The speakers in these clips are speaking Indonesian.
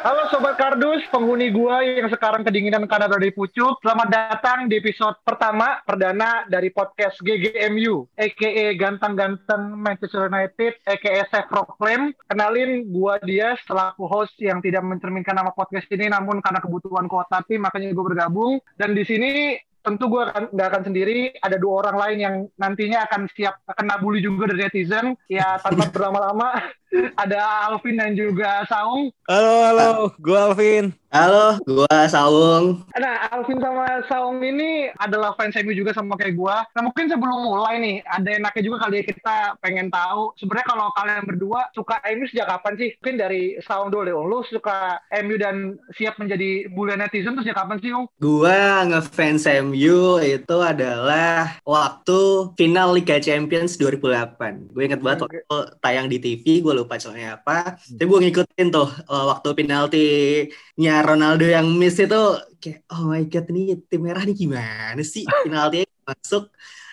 Halo Sobat Kardus, penghuni gua yang sekarang kedinginan karena ada di pucuk. Selamat datang di episode pertama perdana dari podcast GGMU, a.k.a. Ganteng-Ganteng Manchester United, a.k.a. Chef Proclaim. Kenalin gua dia selaku host yang tidak mencerminkan nama podcast ini, namun karena kebutuhan kuota tim makanya gue bergabung. Dan di sini tentu gue akan nggak akan sendiri ada dua orang lain yang nantinya akan siap kena bully juga dari netizen ya tanpa berlama-lama ada Alvin dan juga Saung Halo, halo, gue Alvin. Halo, gua Saung. nah Alvin sama Saung ini adalah fans MU juga sama kayak gue nah mungkin sebelum mulai nih ada enaknya juga kali ya kita pengen tahu sebenarnya kalau kalian berdua suka MU sejak kapan sih mungkin dari Saung dulu deh lu suka MU dan siap menjadi bully netizen tuh sejak kapan sih Ung? Gua ngefans MU itu adalah waktu final Liga Champions 2008. Gue inget banget waktu tayang di TV, gue lupa channelnya apa. Tapi gue ngikutin tuh eh, waktu penaltinya Ronaldo yang miss itu kayak oh my god ini tim merah nih gimana sih penaltinya masuk.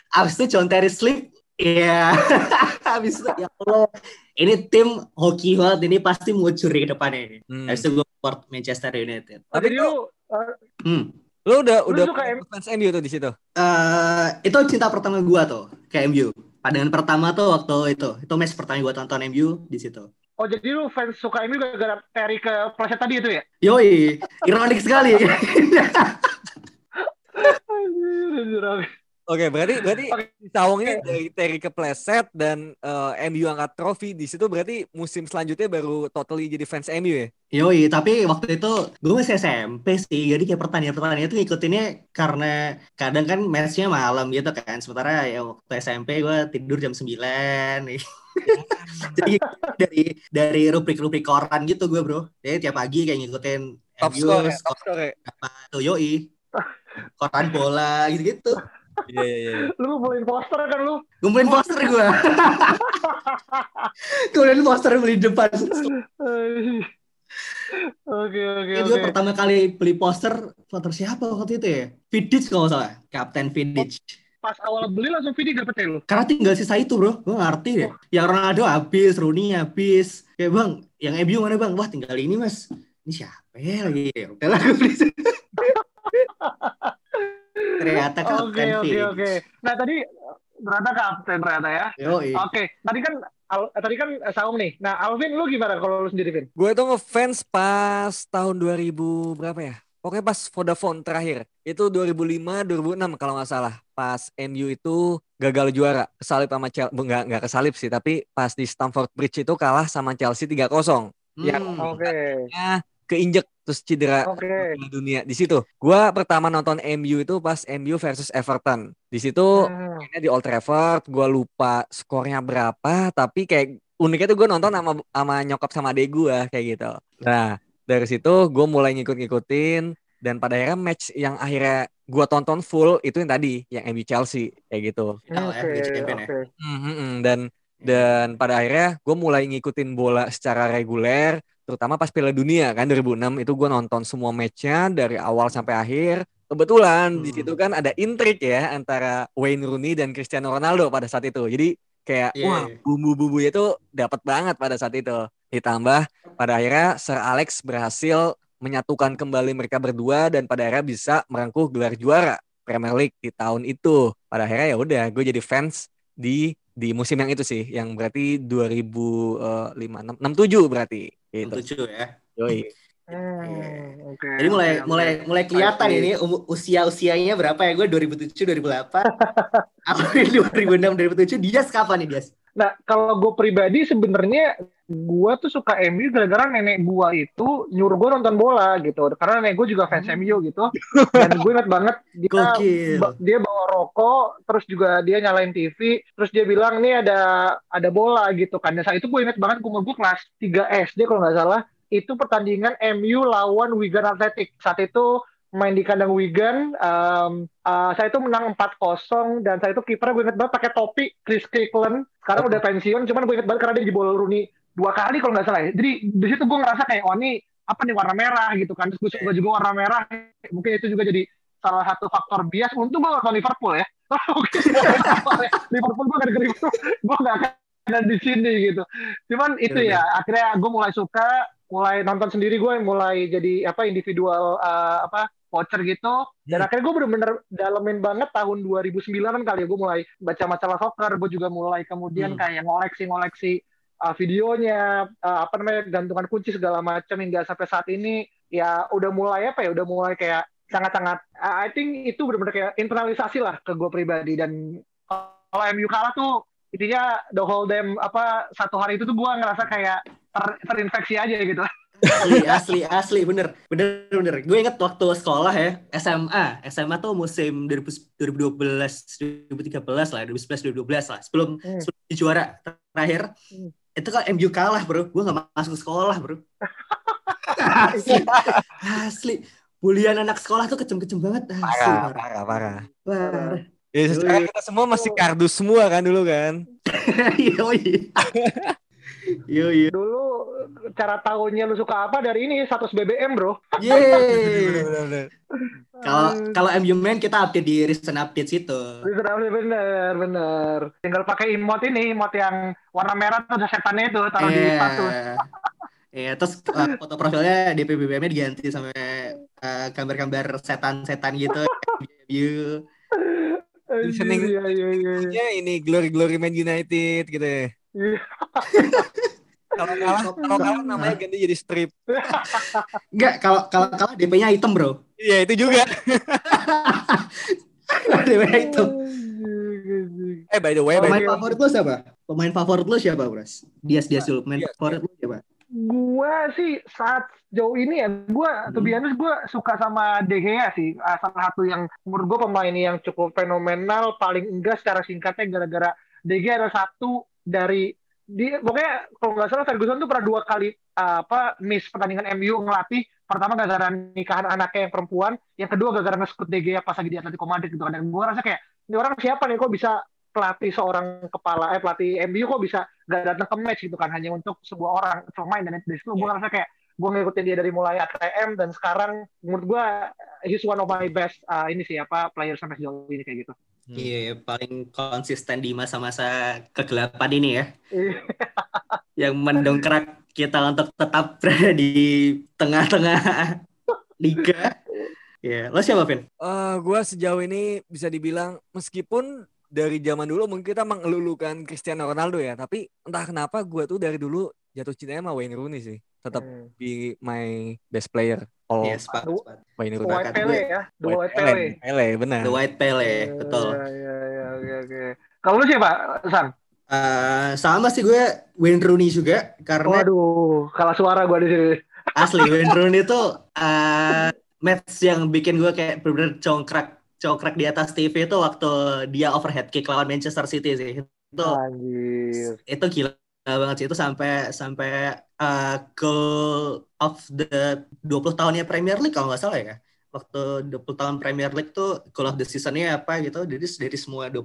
Abis itu John Terry slip, ya. Abis itu ya Allah, ini tim hoki banget. Ini pasti mau curi ke depannya ini. Hmm. Habis itu gue support Manchester United. Oh, Tapi lu, lu uh, Hmm. lu udah Lu udah fans MU tuh di situ. eh itu cinta pertama gua tuh ke MU. Pandangan pertama tuh waktu itu, itu match pertama gua tonton MU di situ. oh jadi lu fans suka MU gara-gara Terry ke pleset tadi itu ya? Yoi, ironik sekali. Oke, berarti berarti Oke. si Sawung ini dari Terry kepleset dan eh, MU angkat trofi di situ berarti musim selanjutnya baru totally jadi fans MU ya. Yoi, tapi waktu itu gue masih SMP sih, jadi kayak pertandingan-pertandingan itu ngikutinnya karena kadang kan matchnya malam gitu kan. Sementara ya waktu SMP gue tidur jam 9 Jadi dari dari rubrik-rubrik koran gitu gue bro. Jadi tiap pagi kayak ngikutin Top MU, score ya, top score ya. apa tuh yoi. Koran bola gitu-gitu. Iya iya iya. Lu ngumpulin poster kan lu? Ngumpulin poster gue. Kemudian poster beli depan. Oke oke Ini oke. gue pertama kali beli poster poster siapa waktu itu ya? Vidic kalau salah, Kapten Vidic. Pas awal beli langsung video dapet ya lu? Karena tinggal sisa itu bro, gue ngerti deh. Yang Ronaldo habis, Rooney habis. Kayak bang, yang MU mana bang? Wah tinggal ini mas. Ini siapa ya lagi? Ya Udah lah gue beli. Ternyata Oke Kapten oke Vidic. oke. Nah tadi ternyata kapten ternyata ya. Oke, tadi kan Al- tadi kan eh, Saung nih. Nah, Alvin lu gimana kalau lu sendiri, Vin? Gue tuh ngefans pas tahun 2000 berapa ya? Pokoknya pas Vodafone terakhir. Itu 2005, 2006 kalau nggak salah. Pas MU itu gagal juara. Kesalip sama Chelsea. Nggak, nggak kesalip sih. Tapi pas di Stamford Bridge itu kalah sama Chelsea 3-0. Yang Hmm. Oke. Ya, keinjek terus cedera. Piala dunia di situ. Gua pertama nonton MU itu pas MU versus Everton. Di situ Hmm. mainnya di Old Trafford. Gua lupa skornya berapa, tapi kayak uniknya tuh gue nonton sama sama nyokap sama adek gue kayak gitu. Nah dari situ gue mulai ngikut-ngikutin dan pada akhirnya match yang akhirnya gua tonton full itu yang tadi yang MU Chelsea kayak gitu. Ya, Oke, Champion ya. oke. Mhm, Dan dan pada akhirnya gue mulai ngikutin bola secara reguler, terutama pas Piala Dunia kan 2006 itu gue nonton semua matchnya dari awal sampai akhir. Kebetulan di Hmm. situ kan ada intrik ya antara Wayne Rooney dan Cristiano Ronaldo pada saat itu. Jadi kayak Iya, wah iya. bumbu-bumbunya tuh dapat banget pada saat itu. Ditambah pada akhirnya Sir Alex berhasil menyatukan kembali mereka berdua dan pada akhirnya bisa merengkuh gelar juara Premier League di tahun itu. Pada akhirnya ya udah gue jadi fans di di musim yang itu sih, yang berarti 2005 67 berarti gitu. 67 ya. Yoi. Hmm, oke. Jadi mulai mulai mulai kelihatan ini um- usia-usianya berapa ya? Gue 2007 2008. Aku 2006 2007 dia kapan nih dia? Nah, kalau gue pribadi sebenarnya gue tuh suka MU gara-gara nenek gue itu nyuruh gue nonton bola gitu. Karena nenek gue juga fans MU gitu. Dan gue inget banget dia Gokil. dia bawa rokok terus juga dia nyalain TV terus dia bilang nih ada ada bola gitu kan. Dan saat itu gue inget banget umur gue kelas 3 SD kalau nggak salah. Itu pertandingan MU lawan Wigan Athletic. Saat itu main di kandang Wigan um, uh, saya itu menang 4-0 dan saya itu kipernya gue inget banget pakai topi Chris Kirkland. Sekarang udah pensiun cuman gue inget banget karena dia jebol Rooney dua kali kalau nggak salah ya. Jadi di situ gue ngerasa kayak oh ini apa nih warna merah gitu kan. Terus gue suka juga warna merah. Mungkin itu juga jadi salah satu faktor bias. Untung gue nonton Liverpool ya. Mungkin Liverpool. Gue gak Liverpool. Gue gak akan ada di sini gitu. Cuman itu Iya, ya akhirnya gue mulai suka mulai nonton sendiri. Gue mulai jadi apa individual uh, apa voucher gitu. Dan Hmm. akhirnya gue bener-bener dalemin banget tahun 2009 kan kali ya. Gue mulai baca masalah soccer. Gue juga mulai kemudian Hmm. kayak ngoleksi-ngoleksi uh, videonya uh, apa namanya gantungan kunci segala macam hingga sampai saat ini ya udah mulai apa ya udah mulai kayak sangat-sangat uh, I think itu benar-benar kayak internalisasi lah ke gue pribadi. Dan kalau MU kalah tuh intinya the whole damn apa satu hari itu tuh gue ngerasa kayak ter- terinfeksi aja gitu. Asli asli asli bener. Bener bener. Gue inget waktu sekolah ya SMA SMA tuh musim 2000 2012 2013 lah 2011 2012 lah sebelum Hmm. sebelum juara terakhir. Hmm. Itu kan MU kalah bro. Gue nggak masuk sekolah bro. Asli. Asli bulian anak sekolah tuh kejem-kejem banget. Asli Parah, parah. parah, parah. parah. Ya, secara kita semua masih kardus semua kan dulu kan. yoi yoi dulu cara tahunya lu suka apa dari ini status BBM bro yeay Bener-bener. kalau kalau MU main kita update di recent updates itu bener bener bener tinggal pakai emot ini emot yang warna merah tuh ada setannya itu taruh di Iya. status Iya, terus uh, foto profilnya di PBBM-nya diganti sama uh, gambar-gambar setan-setan gitu. MU. Listening. Iya, iya, iya, iya. Ya ini glory glory Man United gitu ya. Iya. Kalau kalah, kalau kalah namanya ganti jadi strip. Enggak, kalau kalau kalau DP-nya hitam, Bro. Iya itu juga. DP-nya hitam. Eh by the way, the Pemain way, favorit lu siapa? Pemain favorit lu siapa, Bros? Dias Dias dulu. Pemain Dias. favorit lu siapa? Gua sih saat jauh ini ya, gua to be Hmm. honest gua suka sama De Gea sih. Ah, salah satu yang menurut gua pemain yang cukup fenomenal, paling enggak secara singkatnya gara-gara De Gea adalah satu dari di pokoknya kalau nggak salah Ferguson tuh pernah dua kali apa miss pertandingan MU ngelatih. Pertama gara-gara nikahan anaknya yang perempuan, yang kedua gara-gara nge-scout De Gea pas lagi di Atletico Madrid gitu kan. Dan gua rasa kayak ini orang siapa nih kok bisa pelatih seorang kepala eh pelatih MU kok bisa gak datang ke match gitu kan hanya untuk sebuah orang pemain dan dari situ gue ngerasa kayak gue ngikutin dia dari mulai ATM dan sekarang menurut gue he's one of my best uh, ini sih apa player sampai sejauh ini kayak gitu Iya, paling konsisten di masa-masa kegelapan ini ya. Iya. Yang mendongkrak kita untuk tetap berada di tengah-tengah liga. Iya, lo siapa, Vin? Eh, gua sejauh ini bisa dibilang meskipun dari zaman dulu mungkin kita mengelulukan Cristiano Ronaldo ya, tapi entah kenapa gua tuh dari dulu jatuh cintanya sama Wayne Rooney sih. Tetap Hmm. be my best player. Sepakat, Aduh. sepakat. Wayne Rooney. White Pele ya The White White Pele, Pele benar. The White Pele, betul. Iya, iya, iya, oke, oke. Kalau lu siapa, San? Eh, sama sih gue Wayne Rooney juga karena Waduh, kalah suara gue di sini. asli Wayne Rooney itu eh, match yang bikin gue kayak bener-bener congkrak congkrak di atas TV itu waktu dia overhead kick lawan Manchester City sih itu Anjir. itu gila banget sih itu sampai sampai eh, goal of the 20 tahunnya Premier League kalau nggak salah ya waktu 20 tahun Premier League tuh goal of the seasonnya apa gitu jadi dari semua 20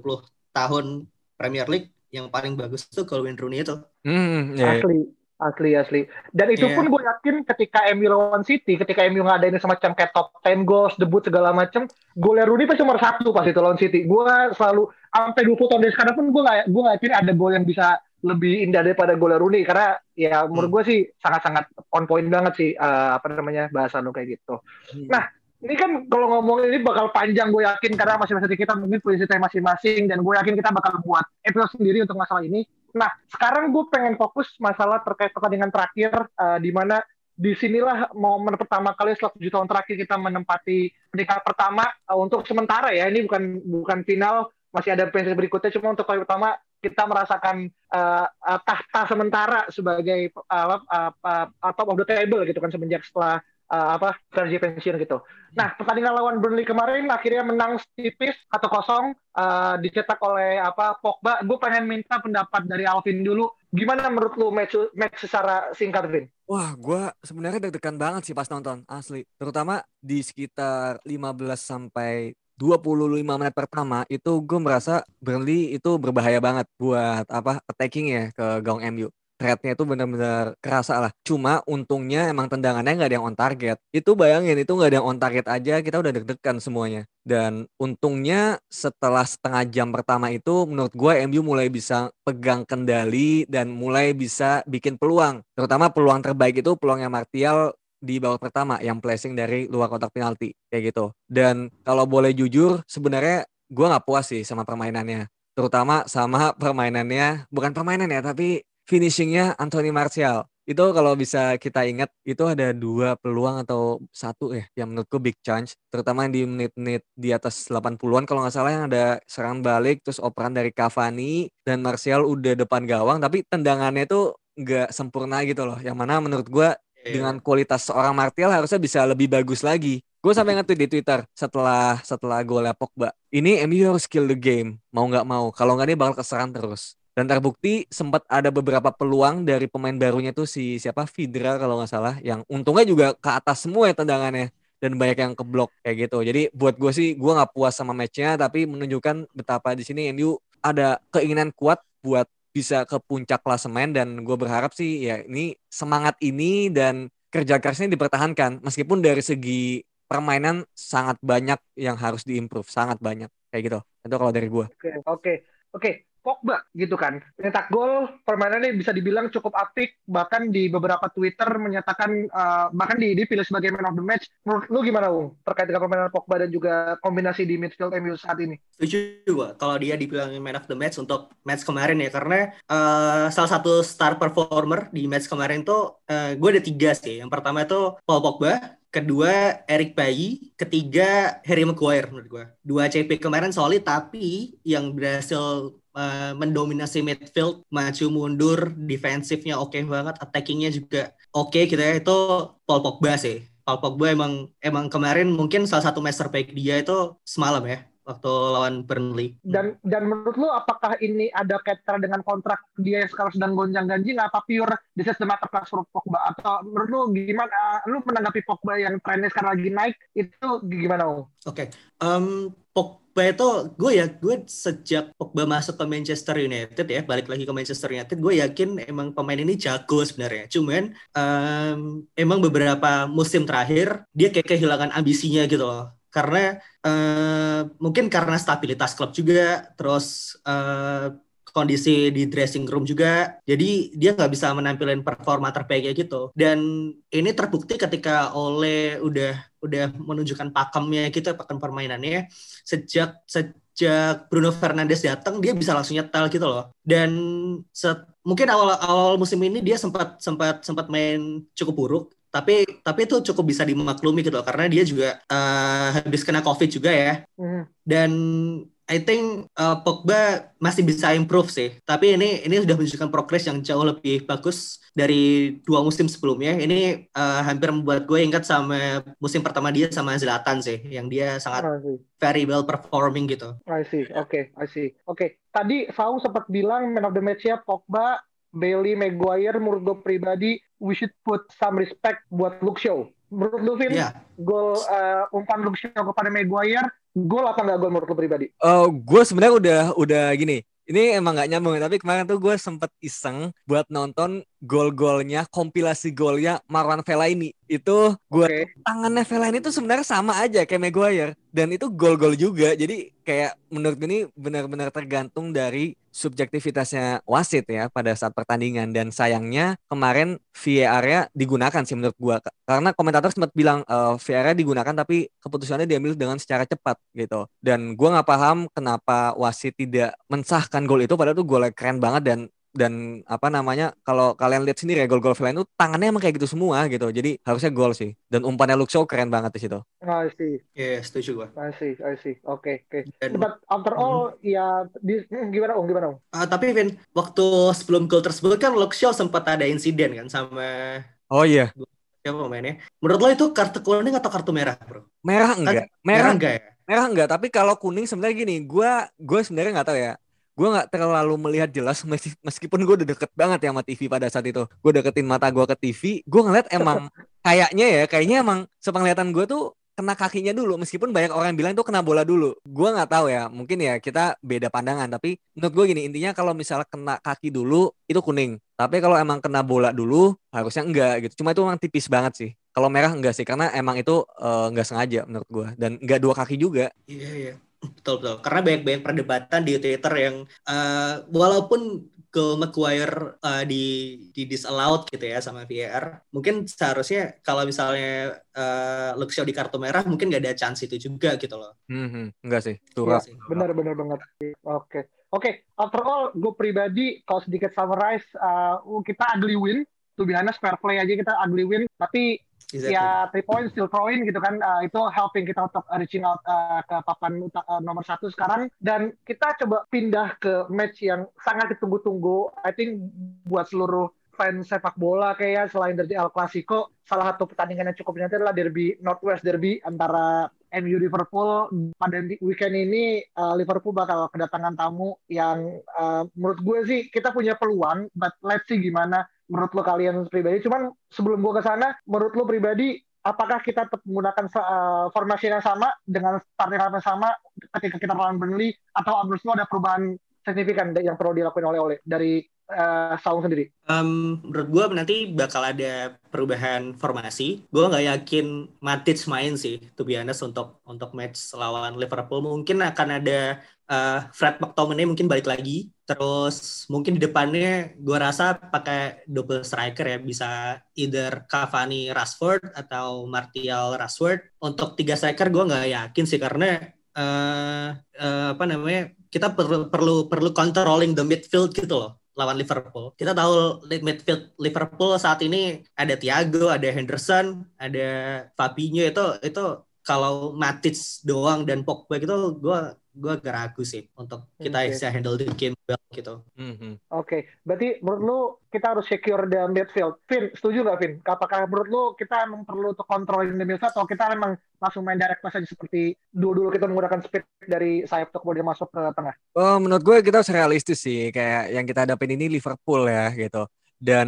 tahun Premier League yang paling bagus tuh goal Wayne Rooney itu ya, ya. Asli, asli, asli. Dan itu Iya. pun gue yakin ketika MU lawan City, ketika MU ngadain semacam kayak top 10 goals, debut segala macam, golnya Rooney pasti nomor satu pas itu lawan City. Gue selalu sampai 20 tahun dari sekarang pun gue nggak gue nggak yakin ada gol yang bisa lebih indah daripada golnya Rooney karena ya menurut gue sih sangat-sangat on point banget sih eh, apa namanya bahasa lu kayak gitu. Hmm. Nah, ini kan kalau ngomong ini bakal panjang gue yakin karena masing-masing kita mungkin punya cerita masing-masing dan gue yakin kita bakal buat episode sendiri untuk masalah ini. Nah, sekarang gue pengen fokus masalah terkait pertandingan terakhir eh, di mana di sinilah momen pertama kali setelah tujuh tahun terakhir kita menempati peringkat pertama eh, untuk sementara ya ini bukan bukan final masih ada pensi berikutnya cuma untuk kali pertama kita merasakan uh, uh, tahta sementara sebagai uh, uh, uh, top of the table gitu kan semenjak setelah uh, apa Sergi pensiun gitu. Nah pertandingan lawan Burnley kemarin akhirnya menang tipis atau kosong uh, dicetak oleh apa Pogba. Gue pengen minta pendapat dari Alvin dulu. Gimana menurut lu match match secara singkat, Vin? Wah, gue sebenarnya deg-degan banget sih pas nonton asli. Terutama di sekitar 15 sampai 25 menit pertama itu gue merasa Burnley itu berbahaya banget buat apa attacking ya ke gawang MU threatnya itu benar-benar kerasa lah. Cuma untungnya emang tendangannya nggak ada yang on target. Itu bayangin itu nggak ada yang on target aja kita udah deg-degan semuanya. Dan untungnya setelah setengah jam pertama itu menurut gue MU mulai bisa pegang kendali dan mulai bisa bikin peluang. Terutama peluang terbaik itu peluangnya Martial di babak pertama yang placing dari luar kotak penalti kayak gitu. Dan kalau boleh jujur sebenarnya gue nggak puas sih sama permainannya terutama sama permainannya bukan permainan ya tapi finishingnya Anthony Martial. Itu kalau bisa kita ingat itu ada dua peluang atau satu ya yang menurutku big chance. Terutama di menit-menit di atas 80-an kalau nggak salah yang ada serangan balik terus operan dari Cavani dan Martial udah depan gawang tapi tendangannya itu nggak sempurna gitu loh. Yang mana menurut gue yeah. dengan kualitas seorang Martial harusnya bisa lebih bagus lagi. Gue sampai ngerti di Twitter setelah setelah golnya Pogba. Ini MU harus kill the game, mau nggak mau. Kalau nggak dia bakal keserang terus. Dan terbukti sempat ada beberapa peluang dari pemain barunya tuh si siapa Vidra kalau nggak salah yang untungnya juga ke atas semua ya tendangannya dan banyak yang keblok kayak gitu. Jadi buat gue sih gue nggak puas sama matchnya tapi menunjukkan betapa di sini MU ada keinginan kuat buat bisa ke puncak klasemen dan gue berharap sih ya ini semangat ini dan kerja kerasnya dipertahankan meskipun dari segi permainan sangat banyak yang harus diimprove sangat banyak kayak gitu itu kalau dari gue. Oke okay, oke okay, oke okay. Pogba gitu kan. Nyetak gol, permainannya bisa dibilang cukup apik, bahkan di beberapa Twitter menyatakan uh, bahkan di, dipilih sebagai man of the match. Menurut lu gimana, Ung? Terkait dengan permainan Pogba dan juga kombinasi di midfield MU saat ini? Setuju juga kalau dia dibilang man of the match untuk match kemarin ya, karena uh, salah satu star performer di match kemarin tuh uh, gue ada tiga sih. Yang pertama itu Paul Pogba, kedua Eric Bayi, ketiga Harry Maguire menurut gue. Dua CP kemarin solid tapi yang berhasil uh, mendominasi midfield, maju mundur, defensifnya oke okay banget, attackingnya juga oke okay gitu ya. Itu Paul Pogba sih. Paul Pogba emang emang kemarin mungkin salah satu master back dia itu semalam ya waktu lawan Burnley. Dan dan menurut lu apakah ini ada kaitan dengan kontrak dia yang sekarang sedang gonjang ganjing apa pure this is the matter for Pogba atau menurut lu gimana lu menanggapi Pogba yang trennya sekarang lagi naik itu gimana? Oke, okay. um, Pogba itu gue ya gue sejak Pogba masuk ke Manchester United ya balik lagi ke Manchester United gue yakin emang pemain ini jago sebenarnya. Cuman um, emang beberapa musim terakhir dia kayak kehilangan ambisinya gitu loh. Karena uh, mungkin karena stabilitas klub juga terus uh, kondisi di dressing room juga. Jadi dia nggak bisa menampilkan performa terbaiknya gitu. Dan ini terbukti ketika Ole udah udah menunjukkan pakemnya gitu, pakem permainannya sejak sejak Bruno Fernandes datang dia bisa langsung nyetel gitu loh. Dan set, mungkin awal awal musim ini dia sempat sempat sempat main cukup buruk tapi tapi itu cukup bisa dimaklumi gitu loh karena dia juga uh, habis kena covid juga ya mm. dan I think uh, Pogba masih bisa improve sih. Tapi ini ini sudah menunjukkan progres yang jauh lebih bagus dari dua musim sebelumnya. Ini uh, hampir membuat gue ingat sama musim pertama dia sama Zlatan sih, yang dia sangat very well performing gitu. I see. Oke, okay, I see. Oke, okay. tadi Fau sempat bilang man of the match-nya Pogba, Bailey, Maguire. Menurut gue pribadi, we should put some respect buat Luke Shaw. Menurut lu, Vin, yeah. gol uh, umpan Luke Shaw kepada Maguire Gol apa nggak gol menurut lo pribadi? Uh, gue sebenarnya udah udah gini. Ini emang nggak nyambung tapi kemarin tuh gue sempet iseng buat nonton gol-golnya kompilasi golnya Marwan Fellaini. Itu gue okay. tangannya Fellaini itu sebenarnya sama aja kayak Maguire. Dan itu gol-gol juga. Jadi kayak menurut gue ini benar-benar tergantung dari subjektivitasnya wasit ya pada saat pertandingan. Dan sayangnya kemarin VAR-nya digunakan sih menurut gua. Karena komentator sempat bilang uh, VAR-nya digunakan tapi keputusannya diambil dengan secara cepat gitu. Dan gua nggak paham kenapa wasit tidak mensahkan gol itu. Padahal itu golnya keren banget dan dan apa namanya kalau kalian lihat sendiri ya gol-gol Villan itu tangannya emang kayak gitu semua gitu. Jadi harusnya gol sih. Dan umpannya Shaw keren banget di situ. I see. Iya, yeah, setuju gua. I see, I see. Oke, okay, oke. Okay. Dan- But after all, ya di, hmm, gimana Om? Gimana Om? Ah, tapi Vin, waktu sebelum gol tersebut kan Shaw sempat ada insiden kan sama Oh iya, siapa pemainnya. Menurut lo itu kartu kuning atau kartu merah, Bro? merah enggak? Merah enggak ya? merah enggak, tapi kalau kuning sebenarnya gini, gua gue sebenarnya nggak tahu ya. Gue nggak terlalu melihat jelas meski- meskipun gue udah deket banget ya sama TV pada saat itu. Gue deketin mata gue ke TV, gue ngeliat emang kayaknya ya, kayaknya emang sepenglihatan gue tuh kena kakinya dulu. Meskipun banyak orang yang bilang itu kena bola dulu. Gue nggak tahu ya mungkin ya kita beda pandangan. Tapi menurut gue gini intinya kalau misalnya kena kaki dulu itu kuning. Tapi kalau emang kena bola dulu harusnya enggak gitu. Cuma itu emang tipis banget sih. Kalau merah enggak sih karena emang itu eh, enggak sengaja menurut gue dan enggak dua kaki juga. Iya, iya. Betul, betul. Karena banyak-banyak perdebatan di Twitter yang eh, walaupun goal Maguire eh, di di disallowed gitu ya sama VAR, mungkin seharusnya kalau misalnya eh, Luke Shaw di kartu merah mungkin nggak ada chance itu juga gitu loh. Hmm, hmm, enggak sih Iya, sih. benar benar banget. Oke. Oke, after all, gue pribadi kalau sedikit summarize, uh, kita ugly win. To be honest, fair play aja kita ugly win. Tapi Exactly. ya three points still throwing gitu kan uh, itu helping kita untuk reaching out uh, ke papan uh, nomor satu sekarang dan kita coba pindah ke match yang sangat ditunggu-tunggu I think buat seluruh fans sepak bola kayak selain dari El Clasico salah satu pertandingan yang cukup dinanti adalah derby Northwest Derby antara MU Liverpool pada weekend ini uh, Liverpool bakal kedatangan tamu yang uh, menurut gue sih kita punya peluang but let's see gimana menurut lo kalian pribadi cuman sebelum gue ke sana menurut lo pribadi apakah kita tetap menggunakan uh, formasi yang sama dengan starting lineup yang sama ketika kita melawan Burnley atau menurut lo ada perubahan signifikan yang perlu dilakukan oleh oleh dari uh, Saung sendiri Em, menurut gue nanti bakal ada perubahan formasi. Gue nggak yakin Matic main sih, to be honest, untuk untuk match lawan Liverpool. Mungkin akan ada eh, Fred McTominay mungkin balik lagi. Terus mungkin di depannya gue rasa pakai double striker ya, bisa either Cavani Rashford atau Martial Rashford. Untuk tiga striker gue nggak yakin sih karena eh eh, apa namanya kita perlu perlu perlu controlling the midfield gitu loh lawan Liverpool. Kita tahu midfield Liverpool saat ini ada Thiago, ada Henderson, ada Fabinho itu itu kalau Matic doang dan Pogba gitu gue gue agak ragu sih untuk kita Oke. bisa handle the game well gitu. Hmm, hmm. Oke, berarti menurut lu kita harus secure the midfield. Vin, setuju nggak Vin? Apakah menurut lu kita emang perlu untuk controlling the midfield atau kita memang langsung main direct pass aja seperti dulu-dulu kita menggunakan speed dari sayap untuk kemudian masuk ke tengah? Oh, menurut gue kita harus realistis sih kayak yang kita hadapin ini Liverpool ya gitu. Dan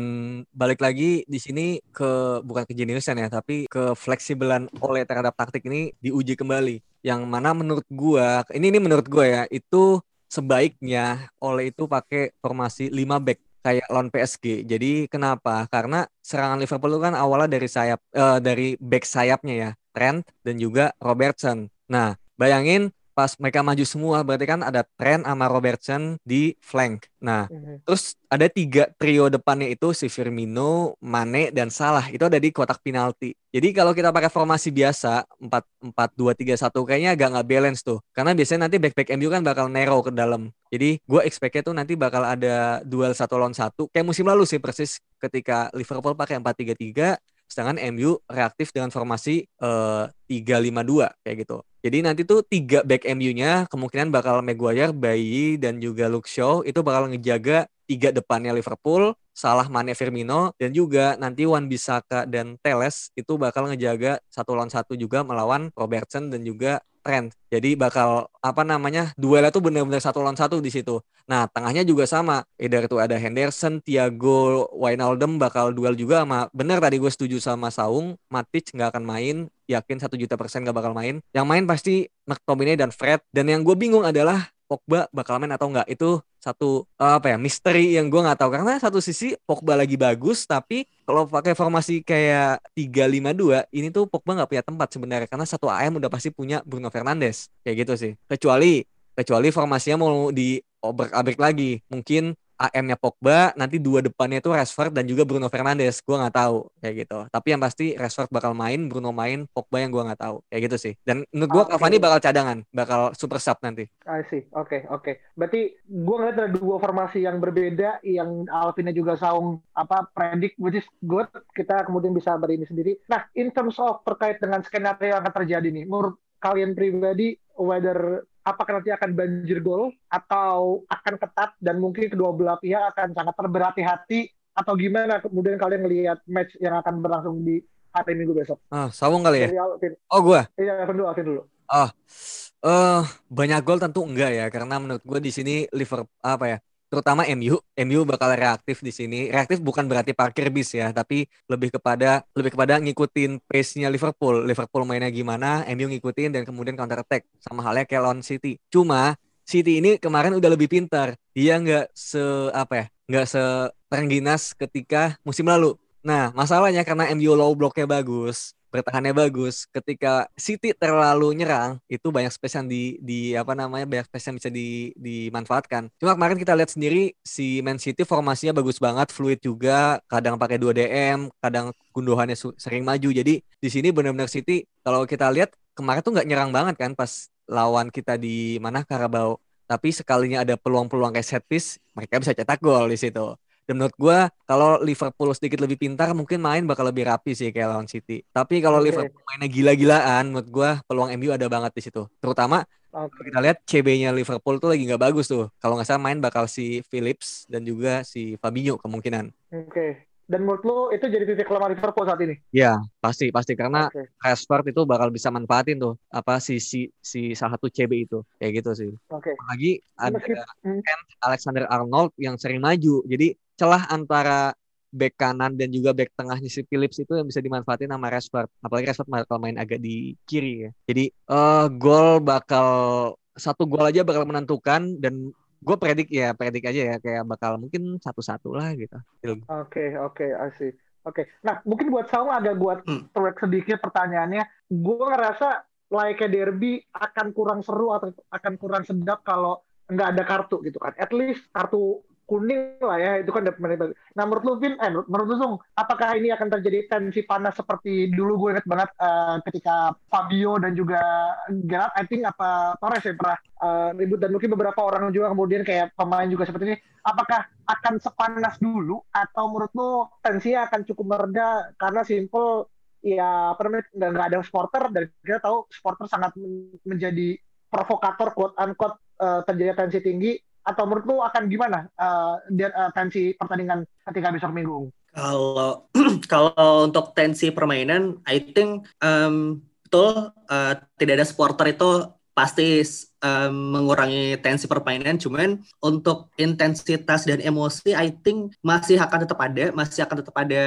balik lagi di sini ke bukan ke jeniusan ya, tapi ke fleksibelan oleh terhadap taktik ini diuji kembali. Yang mana menurut gua, ini ini menurut gua ya, itu sebaiknya oleh itu pakai formasi 5 back kayak lawan PSG. Jadi kenapa? Karena serangan Liverpool itu kan awalnya dari sayap eh, dari back sayapnya ya, Trent dan juga Robertson. Nah, bayangin pas mereka maju semua berarti kan ada Trent sama Robertson di flank. Nah, terus ada tiga trio depannya itu si Firmino, Mane dan Salah itu ada di kotak penalti. Jadi kalau kita pakai formasi biasa 4 4 2 3 1 kayaknya agak nggak balance tuh. Karena biasanya nanti back back MU kan bakal narrow ke dalam. Jadi gue expect-nya tuh nanti bakal ada duel satu lawan satu kayak musim lalu sih persis ketika Liverpool pakai 4-3-3 sedangkan MU reaktif dengan formasi eh, 3-5-2 kayak gitu. Jadi nanti tuh tiga back MU-nya kemungkinan bakal Maguire, Bayi dan juga Luke Shaw itu bakal ngejaga tiga depannya Liverpool, Salah, Mane, Firmino dan juga nanti Wan Bisaka dan Teles itu bakal ngejaga satu lawan satu juga melawan Robertson dan juga Trent. Jadi bakal apa namanya duelnya tuh bener-bener satu lawan satu di situ. Nah tengahnya juga sama. Either itu ada Henderson, Thiago, Wijnaldum bakal duel juga sama. Bener tadi gue setuju sama Saung, Matic nggak akan main. Yakin satu juta persen nggak bakal main. Yang main pasti McTominay dan Fred. Dan yang gue bingung adalah Pogba bakal main atau enggak itu satu eh, apa ya misteri yang gue nggak tahu. Karena satu sisi Pogba lagi bagus tapi kalau pakai formasi kayak 3-5-2 ini tuh Pogba nggak punya tempat sebenarnya. Karena satu AM udah pasti punya Bruno Fernandes. Kayak gitu sih. Kecuali kecuali formasinya mau di obrak abrik lagi. Mungkin AM-nya Pogba, nanti dua depannya itu Rashford dan juga Bruno Fernandes. Gue nggak tahu kayak gitu. Tapi yang pasti Rashford bakal main, Bruno main, Pogba yang gue nggak tahu kayak gitu sih. Dan menurut gue Okay. Cavani bakal cadangan, bakal super sub nanti. I see. Oke, oke. Berarti gue ngeliat ada dua formasi yang berbeda yang Alvinnya juga saung apa predik which is good. Kita kemudian bisa berini sendiri. Nah, in terms of terkait dengan skenario yang akan terjadi nih, menurut kalian pribadi whether apakah nanti akan banjir gol atau akan ketat dan mungkin kedua belah pihak akan sangat berhati-hati atau gimana kemudian kalian melihat match yang akan berlangsung di hari Minggu besok. Ah, sawung kali ya? Oh gue. Iya, Alvin dulu, Alvin dulu. Ah, eh banyak gol tentu enggak ya karena menurut gue di sini Liverpool apa ya terutama MU MU bakal reaktif di sini. Reaktif bukan berarti parkir bis ya tapi lebih kepada lebih kepada ngikutin pace-nya Liverpool. Liverpool mainnya gimana MU ngikutin dan kemudian counter attack sama halnya kayak lawan City. Cuma City ini kemarin udah lebih pintar. Dia nggak se apa ya nggak se terengginas ketika musim lalu. Nah masalahnya karena MU low blocknya bagus bertahannya bagus. Ketika City terlalu nyerang, itu banyak space yang di di apa namanya banyak space yang bisa di, dimanfaatkan. Cuma kemarin kita lihat sendiri si Man City formasinya bagus banget, fluid juga, kadang pakai 2 DM, kadang gundohannya sering maju. Jadi di sini benar-benar City kalau kita lihat kemarin tuh nggak nyerang banget kan pas lawan kita di mana Karabau. Tapi sekalinya ada peluang-peluang kayak set piece, mereka bisa cetak gol di situ. Dan menurut gue kalau Liverpool sedikit lebih pintar mungkin main bakal lebih rapi sih kayak lawan City. Tapi kalau Oke. Liverpool mainnya gila-gilaan menurut gue peluang MU ada banget di situ. Terutama kalau kita lihat CB-nya Liverpool tuh lagi nggak bagus tuh. Kalau nggak salah main bakal si Phillips dan juga si Fabinho kemungkinan. Oke. Dan menurut lu itu jadi titik lemah Liverpool saat ini? Ya pasti pasti karena Oke. Rashford itu bakal bisa manfaatin tuh apa si si si salah satu CB itu kayak gitu sih. Oke. Apalagi ada Meskip- hmm. Alexander Arnold yang sering maju. Jadi celah antara back kanan dan juga back tengahnya si Phillips itu yang bisa dimanfaatin sama Rashford. Apalagi Rashford bakal main agak di kiri ya. Jadi eh gol bakal satu gol aja bakal menentukan dan gue predik ya predik aja ya kayak bakal mungkin satu-satu lah gitu. Oke, oke, I see. Oke, nah mungkin buat Saung agak buat Hmm. track sedikit pertanyaannya. Gue ngerasa layaknya derby akan kurang seru atau akan kurang sedap kalau nggak ada kartu gitu kan. At least kartu kuning lah ya, itu kan dapat Nah menurut lu Vin, eh menurut lu Sung, apakah ini akan terjadi tensi panas seperti dulu? Gue inget banget eh, ketika Fabio dan juga Gerard, I think apa Torres ya pernah eh, ribut. Dan mungkin beberapa orang juga kemudian kayak pemain juga seperti ini. Apakah akan sepanas dulu? Atau menurut lu tensinya akan cukup mereda karena simple ya apa namanya nggak ada supporter. Dan kita tahu supporter sangat men- menjadi provokator quote unquote eh, terjadi tensi tinggi atau menurut lu akan gimana eh, dia- eh, tensi pertandingan ketika besok minggu? Kalau kalau untuk tensi permainan, I think um, betul uh, tidak ada supporter itu pasti um, mengurangi tensi permainan. Cuman untuk intensitas dan emosi, I think masih akan tetap ada, masih akan tetap ada.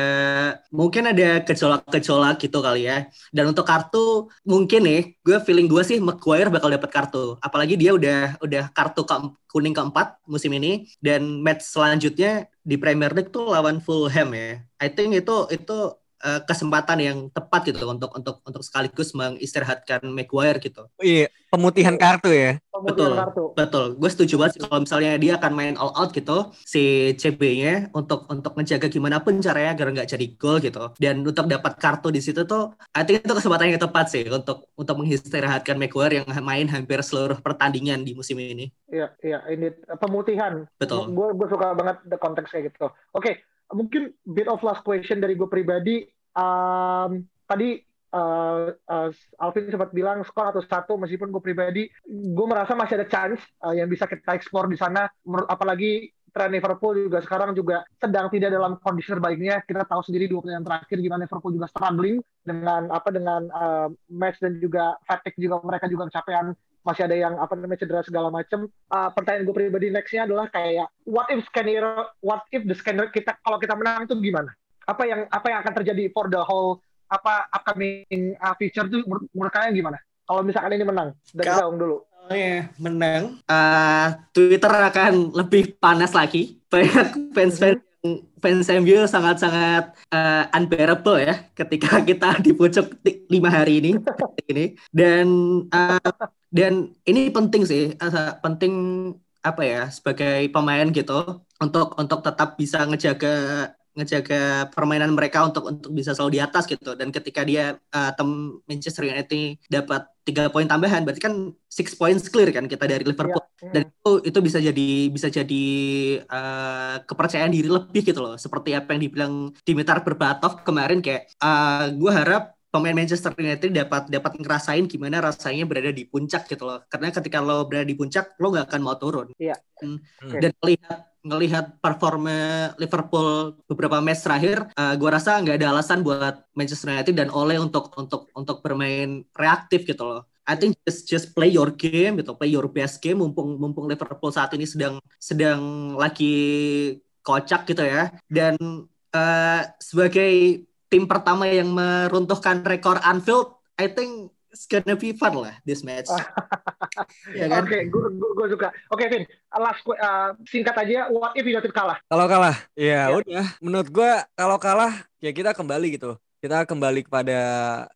Mungkin ada gejolak-gejolak gitu kali ya. Dan untuk kartu, mungkin nih, gue feeling gue sih Maguire bakal dapat kartu. Apalagi dia udah udah kartu ke kuning keempat musim ini dan match selanjutnya di Premier League tuh lawan Fulham ya. I think itu itu uh, kesempatan yang tepat gitu untuk untuk untuk sekaligus mengistirahatkan Maguire gitu. Iya, pemutihan kartu ya. Pemutihan Betul. kartu. Betul, gue setuju banget sih kalau misalnya dia akan main all out gitu si CB-nya untuk untuk menjaga gimana pun caranya agar nggak jadi gol gitu. Dan untuk dapat kartu di situ tuh, I think itu kesempatan yang tepat sih untuk untuk mengistirahatkan Maguire yang main hampir seluruh pertandingan di musim ini. Iya, iya, ini pemutihan. Betul. Gue gue suka banget the konteks kayak gitu. Oke, mungkin bit of last question dari gue pribadi. Um, tadi uh, uh, Alvin sempat bilang skor atau satu, meskipun gue pribadi, gue merasa masih ada chance uh, yang bisa kita explore di sana. Apalagi tren Liverpool juga sekarang juga sedang tidak dalam kondisi terbaiknya. Kita tahu sendiri dua pertandingan terakhir gimana Liverpool juga struggling dengan apa dengan uh, match dan juga fatigue juga mereka juga kecapean masih ada yang apa namanya cedera segala macam. Uh, pertanyaan gue pribadi nextnya adalah kayak what if scenario, what if the scenario kita kalau kita menang itu gimana? Apa yang apa yang akan terjadi for the whole apa upcoming uh, future itu menurut, menurut kalian gimana? Kalau misalkan ini menang, dari Saung dulu. Oh ya, menang. Uh, Twitter akan lebih panas lagi. Banyak fans-fans fans MU sangat-sangat uh, unbearable ya ketika kita di lima hari ini ini dan uh, dan ini penting sih uh, penting apa ya sebagai pemain gitu untuk untuk tetap bisa ngejaga ngejaga permainan mereka untuk untuk bisa selalu di atas gitu. Dan ketika dia uh, tem Manchester United dapat tiga poin tambahan berarti kan six points clear kan kita dari Liverpool. Yeah, yeah. dan itu itu bisa jadi bisa jadi uh, kepercayaan diri lebih gitu loh. Seperti apa yang dibilang Dimitar Berbatov kemarin kayak uh, gue harap pemain Manchester United dapat dapat ngerasain gimana rasanya berada di puncak gitu loh karena ketika lo berada di puncak lo gak akan mau turun yeah. dan, hmm. dan melihat ngelihat performa Liverpool beberapa match terakhir, uh, gue rasa nggak ada alasan buat Manchester United dan Ole untuk untuk untuk bermain reaktif gitu loh. I think just just play your game gitu, play your best game mumpung mumpung Liverpool saat ini sedang sedang lagi kocak gitu ya. Dan uh, sebagai tim pertama yang meruntuhkan rekor Anfield, I think it's gonna be fun lah this match. ya kan? Oke, okay, gue suka. Oke, okay, Vin, last uh, singkat aja, what if United kalah? Kalau kalah, ya, ya. udah. Menurut gue kalau kalah ya kita kembali gitu. Kita kembali kepada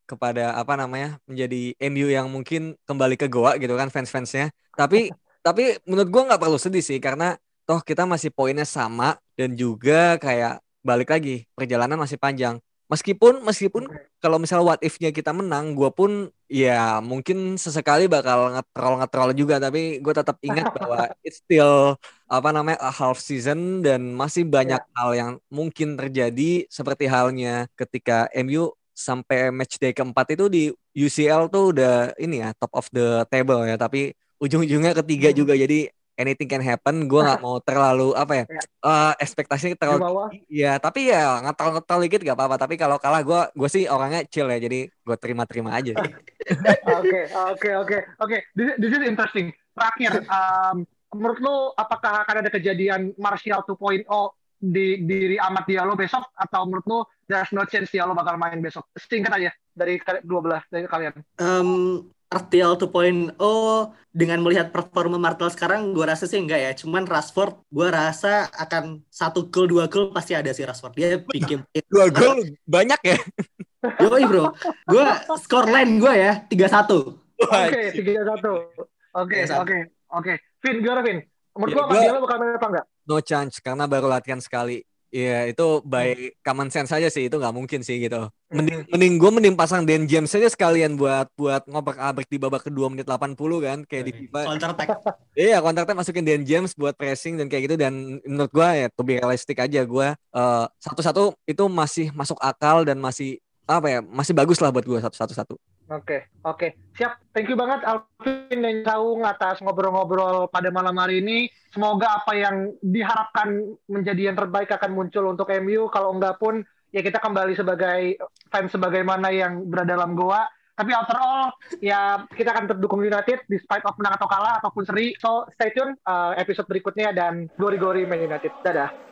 kepada apa namanya menjadi MU yang mungkin kembali ke Goa gitu kan fans-fansnya. Tapi tapi menurut gue nggak perlu sedih sih karena toh kita masih poinnya sama dan juga kayak balik lagi perjalanan masih panjang meskipun meskipun okay. kalau misal what if-nya kita menang, gue pun ya mungkin sesekali bakal ngetrol ngetrol juga, tapi gue tetap ingat bahwa it's still apa namanya a half season dan masih banyak yeah. hal yang mungkin terjadi seperti halnya ketika MU sampai match day keempat itu di UCL tuh udah ini ya top of the table ya, tapi ujung-ujungnya ketiga hmm. juga jadi anything can happen gue nggak mau terlalu apa ya, ya. Uh, ekspektasinya terlalu ya tapi ya ngetal ngetal dikit gak apa-apa. Tapi kalau kalah gue gue sih orangnya chill ya jadi gue terima-terima aja oke oke oke oke. This is interesting. Terakhir um, menurut lo apakah akan ada kejadian Martial 2.0 di diri Amat Diallo besok? Atau menurut lo there's no chance Diallo bakal main besok? Singkat aja dari dua belah dari kalian. Um, Martial 2.0 dengan melihat performa Martial sekarang gue rasa sih enggak ya. Cuman Rashford gue rasa akan satu gol dua gol pasti ada sih Rashford. Dia bikin dua gol banyak ya? Yoi bro. Gue skor line gue ya tiga satu. Oke tiga satu. Oke oke oke. Vin gimana Vin? Menurut ya, gue Martial bakal main apa enggak? No chance karena baru latihan sekali Iya itu by hmm. common sense aja sih itu nggak mungkin sih gitu. Mending hmm. mending gue mending pasang Dan James aja sekalian buat buat ngobrak abrik di babak kedua menit 80 kan kayak di FIFA. Counter attack. iya counter attack masukin Dan James buat pressing dan kayak gitu dan menurut gue ya to be realistic aja gue uh, satu-satu itu masih masuk akal dan masih apa ya masih bagus lah buat gue satu-satu satu. Oke, oke. Siap. Thank you banget Alvin dan Saung atas ngobrol-ngobrol pada malam hari ini. Semoga apa yang diharapkan menjadi yang terbaik akan muncul untuk MU. Kalau enggak pun, ya kita kembali sebagai fans sebagaimana yang berada dalam goa. Tapi after all, ya kita akan terdukung United despite of menang atau kalah ataupun seri. So stay tune uh, episode berikutnya dan gori-gori Man United. Dadah.